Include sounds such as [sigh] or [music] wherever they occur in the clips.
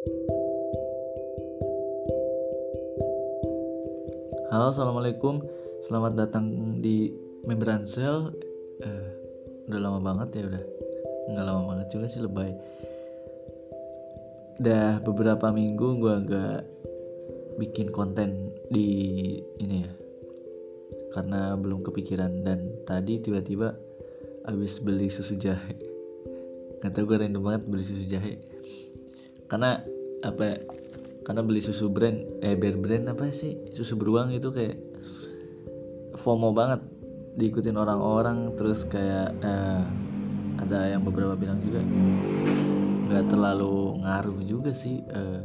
Halo assalamualaikum. Selamat datang di Membran Cell. Eh, Udah lama banget ya udah. Nggak lama banget juga sih lebay. Udah beberapa minggu gue agak Bikin konten di ini ya. Karena belum kepikiran. Dan tadi tiba-tiba Abis beli susu jahe. Gak tau gue random banget beli susu jahe Karena apa karena beli susu brand eh bear brand apa sih? Susu beruang itu kayak FOMO banget. Diikutin orang-orang terus kayak eh, ada yang beberapa bilang juga nggak terlalu ngaruh juga sih eh,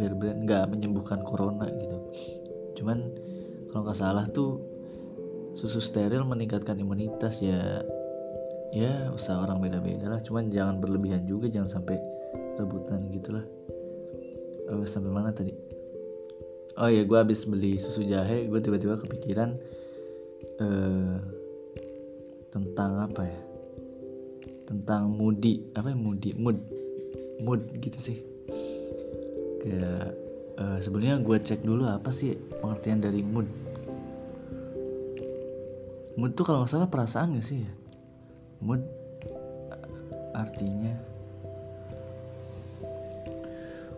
bear brand nggak menyembuhkan corona gitu. Cuman kalau nggak salah tuh susu steril meningkatkan imunitas ya ya usaha orang beda-beda lah. Cuman jangan berlebihan juga jangan sampai rebutan gitulah. Oh, sampai mana tadi? Oh ya gue habis beli susu jahe gue tiba-tiba kepikiran uh, tentang apa ya? Tentang moody apa ya moody mood mood gitu sih. Kayak uh, sebenarnya gue cek dulu apa sih pengertian dari mood? Mood tuh kalau nggak salah perasaan gak sih ya? Mood artinya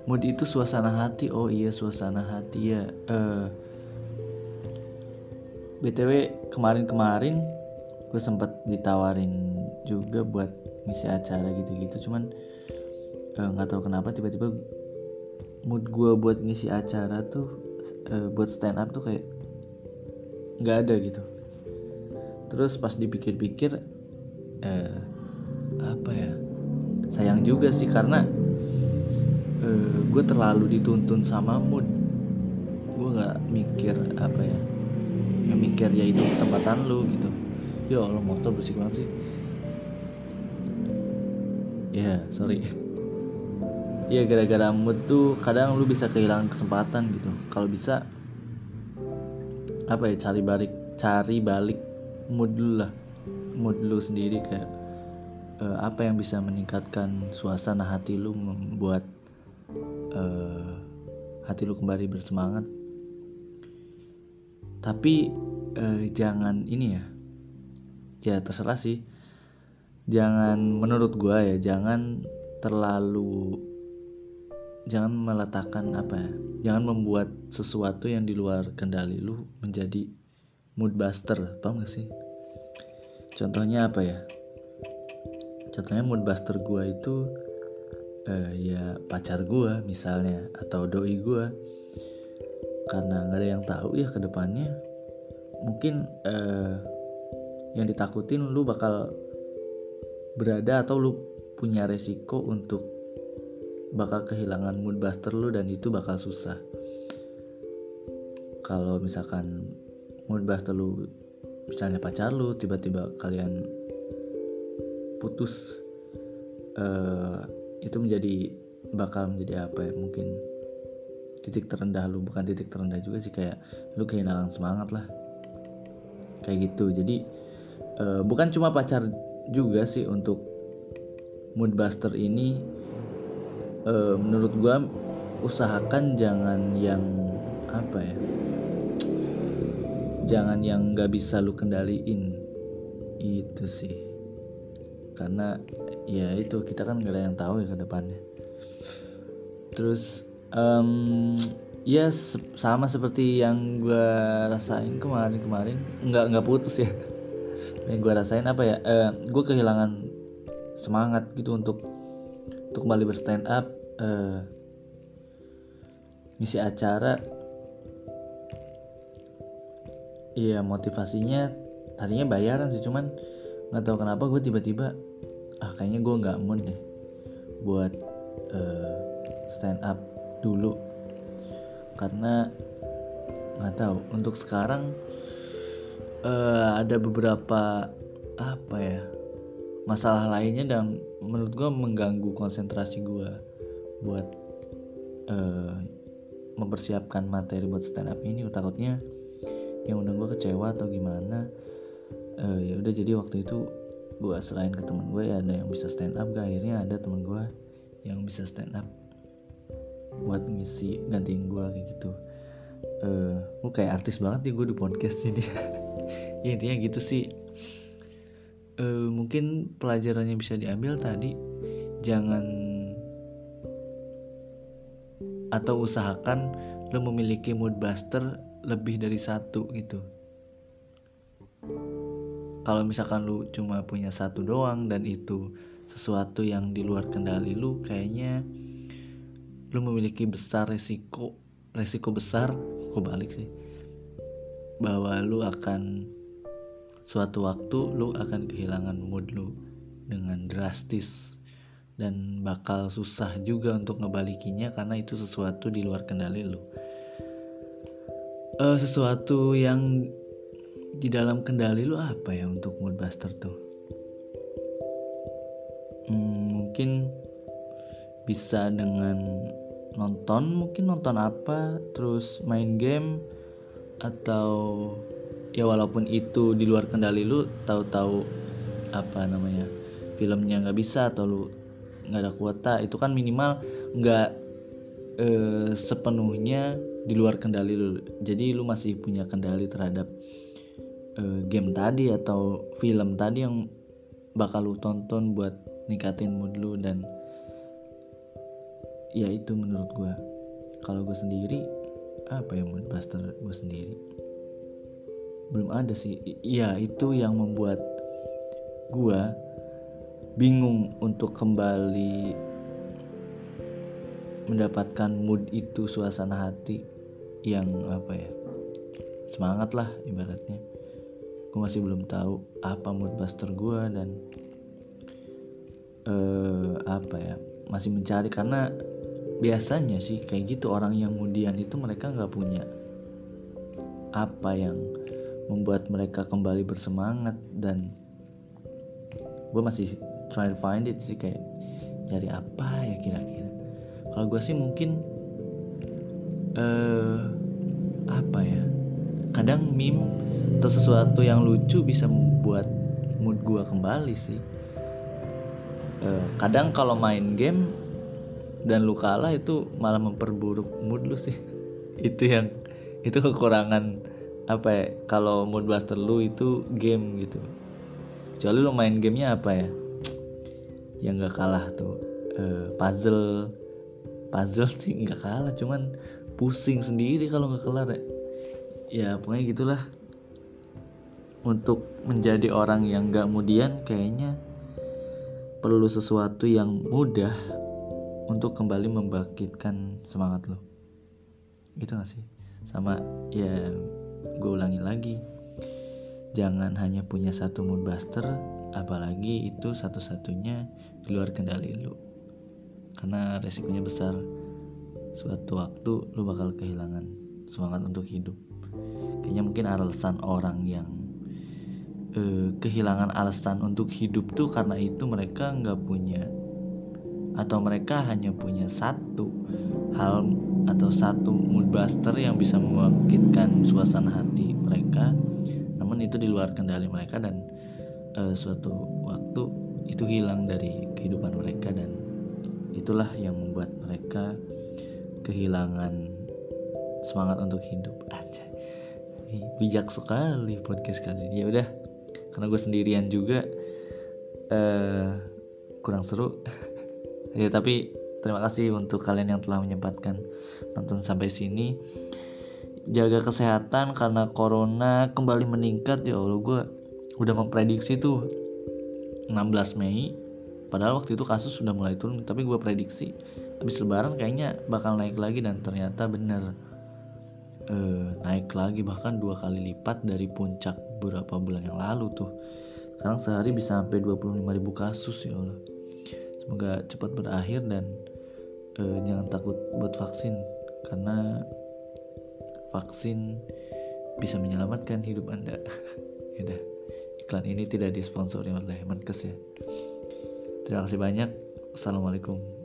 mood itu suasana hati. Oh iya suasana hati ya. Uh, btw kemarin-kemarin gue sempet ditawarin juga buat ngisi acara gitu-gitu. Cuman nggak uh, tahu kenapa tiba-tiba mood gue buat ngisi acara tuh uh, buat stand up tuh kayak nggak ada gitu. Terus pas dipikir-pikir uh, apa ya sayang juga sih karena uh, gue terlalu dituntun sama mood. Gue nggak mikir apa ya nggak mikir ya itu kesempatan lu gitu. Ya Allah motor bersih banget sih. Ya yeah, sorry. Ya gara-gara mood tuh kadang lu bisa kehilangan kesempatan gitu. Kalau bisa apa ya cari balik cari balik mood lu lah. Mood lu sendiri kayak uh, apa yang bisa meningkatkan suasana hati lu membuat uh, hati lu kembali bersemangat. Tapi uh, jangan ini ya. Ya terserah sih. Jangan menurut gua ya jangan terlalu jangan meletakkan apa ya jangan membuat sesuatu yang di luar kendali lu menjadi mood buster paham gak sih? Contohnya apa ya? Contohnya mood buster gua itu uh, ya pacar gue misalnya atau doi gue karena nggak ada yang tahu ya ke depannya mungkin uh, yang ditakutin lu bakal berada atau lu punya resiko untuk bakal kehilangan mood buster lu dan itu bakal susah. Kalau misalkan mood buster lu misalnya pacar lu tiba-tiba kalian putus uh, itu menjadi bakal menjadi apa ya mungkin titik terendah lu. Bukan titik terendah juga sih kayak lu kehilangan semangat lah. Kayak gitu. Jadi uh, bukan cuma pacar juga sih untuk mood buster ini uh, menurut gua usahakan jangan yang apa ya jangan yang nggak bisa lu kendaliin. Itu sih karena ya itu kita kan gak ada yang tahu ya ke depannya. Terus um, ya se sama seperti yang gue rasain kemarin-kemarin nggak nggak putus ya. [laughs] Yang gue rasain apa ya? Uh, gue kehilangan semangat gitu untuk untuk kembali berstand up uh, misi acara. Iya motivasinya tadinya bayaran sih cuman nggak tahu kenapa gue tiba-tiba kayaknya gue nggak mood deh buat uh, stand up dulu. Karena nggak tahu untuk sekarang uh, ada beberapa apa ya masalah lainnya dan menurut gue mengganggu konsentrasi gue buat uh, mempersiapkan materi buat stand up ini. Takutnya yang udah gue kecewa atau gimana uh, ya udah jadi waktu itu gue selain ke temen gue ya ada yang bisa stand up gak? Akhirnya ada temen gue yang bisa stand up ngisi gantiin gue kayak gitu. Uh, gue kayak artis banget nih gue di podcast ini. [laughs] Ya intinya gitu sih. Uh, mungkin pelajarannya bisa diambil tadi. Jangan atau usahakan lo memiliki mood buster lebih dari satu gitu kalau misalkan lu cuma punya satu doang dan itu sesuatu yang di luar kendali lu kayaknya lu memiliki besar resiko resiko besar kok balik sih bahwa lu akan suatu waktu lu akan kehilangan mood lu dengan drastis dan bakal susah juga untuk ngebalikinya karena itu sesuatu di luar kendali lu. Uh, sesuatu yang di dalam kendali lu apa ya untuk mood buster tuh? Hmm, mungkin bisa dengan nonton mungkin nonton apa terus main game atau ya walaupun itu di luar kendali lu tahu-tahu apa namanya filmnya nggak bisa atau lu nggak ada kuota itu kan minimal nggak eh, sepenuhnya di luar kendali lu. Jadi lu masih punya kendali terhadap eh, game tadi atau film tadi yang bakal lu tonton buat ningkatin mood lu dan ya itu menurut gue kalau gue sendiri apa ya mood buster gue sendiri? Belum ada sih. Ya itu yang membuat gue bingung untuk kembali mendapatkan mood itu suasana hati yang apa ya semangat lah ibaratnya gue masih belum tahu apa mood buster gue dan uh, apa ya masih mencari karena biasanya sih kayak gitu orang yang kemudian itu mereka nggak punya apa yang membuat mereka kembali bersemangat dan gue masih try to find it sih kayak cari apa ya kira-kira. Kalau gue sih mungkin uh, apa ya kadang meme atau sesuatu yang lucu bisa membuat mood gue kembali sih. Uh, kadang kalau main game dan lu kalah itu malah memperburuk mood lu sih. [laughs] Itu yang itu kekurangan apa ya kalau mood buster lu itu game gitu. Kecuali lu main gamenya apa ya? [tsk] Yang nggak kalah tuh uh, puzzle. Puzzle sih nggak kalah cuman pusing sendiri kalau nggak kelar ya. Ya pokoknya gitulah untuk menjadi orang yang nggak kemudian kayaknya perlu sesuatu yang mudah untuk kembali membangkitkan semangat lo. Gitu gak sih? Sama ya gue ulangi lagi. Jangan hanya punya satu mood buster apalagi itu satu-satunya di luar kendali lu karena resikonya besar. Suatu waktu lu bakal kehilangan semangat untuk hidup. Kayaknya mungkin alasan orang yang eh, kehilangan alasan untuk hidup tuh karena itu mereka nggak punya atau mereka hanya punya satu hal atau satu mood buster yang bisa membangkitkan suasana hati mereka. Namun itu di luar kendali mereka dan uh, suatu waktu itu hilang dari kehidupan mereka dan itulah yang membuat mereka kehilangan semangat untuk hidup. Aja bijak sekali podcast kali ini. Ya udah karena gue sendirian juga uh, kurang seru. [laughs] Ya tapi terima kasih untuk kalian yang telah menyempatkan nonton sampai sini. Jaga kesehatan karena corona kembali meningkat. Ya Allah gue udah memprediksi tuh 16 Mei. Padahal waktu itu kasus sudah mulai turun tapi gue prediksi habis lebaran kayaknya bakal naik lagi dan ternyata bener eh, naik lagi bahkan dua kali lipat dari puncak beberapa bulan yang lalu tuh sekarang sehari bisa sampai 25 ribu kasus ya Allah semoga cepat berakhir dan eh, jangan takut buat vaksin karena vaksin bisa menyelamatkan hidup Anda. [laughs] ya iklan ini tidak disponsori oleh Menkes ya. Terima kasih banyak. Assalamualaikum.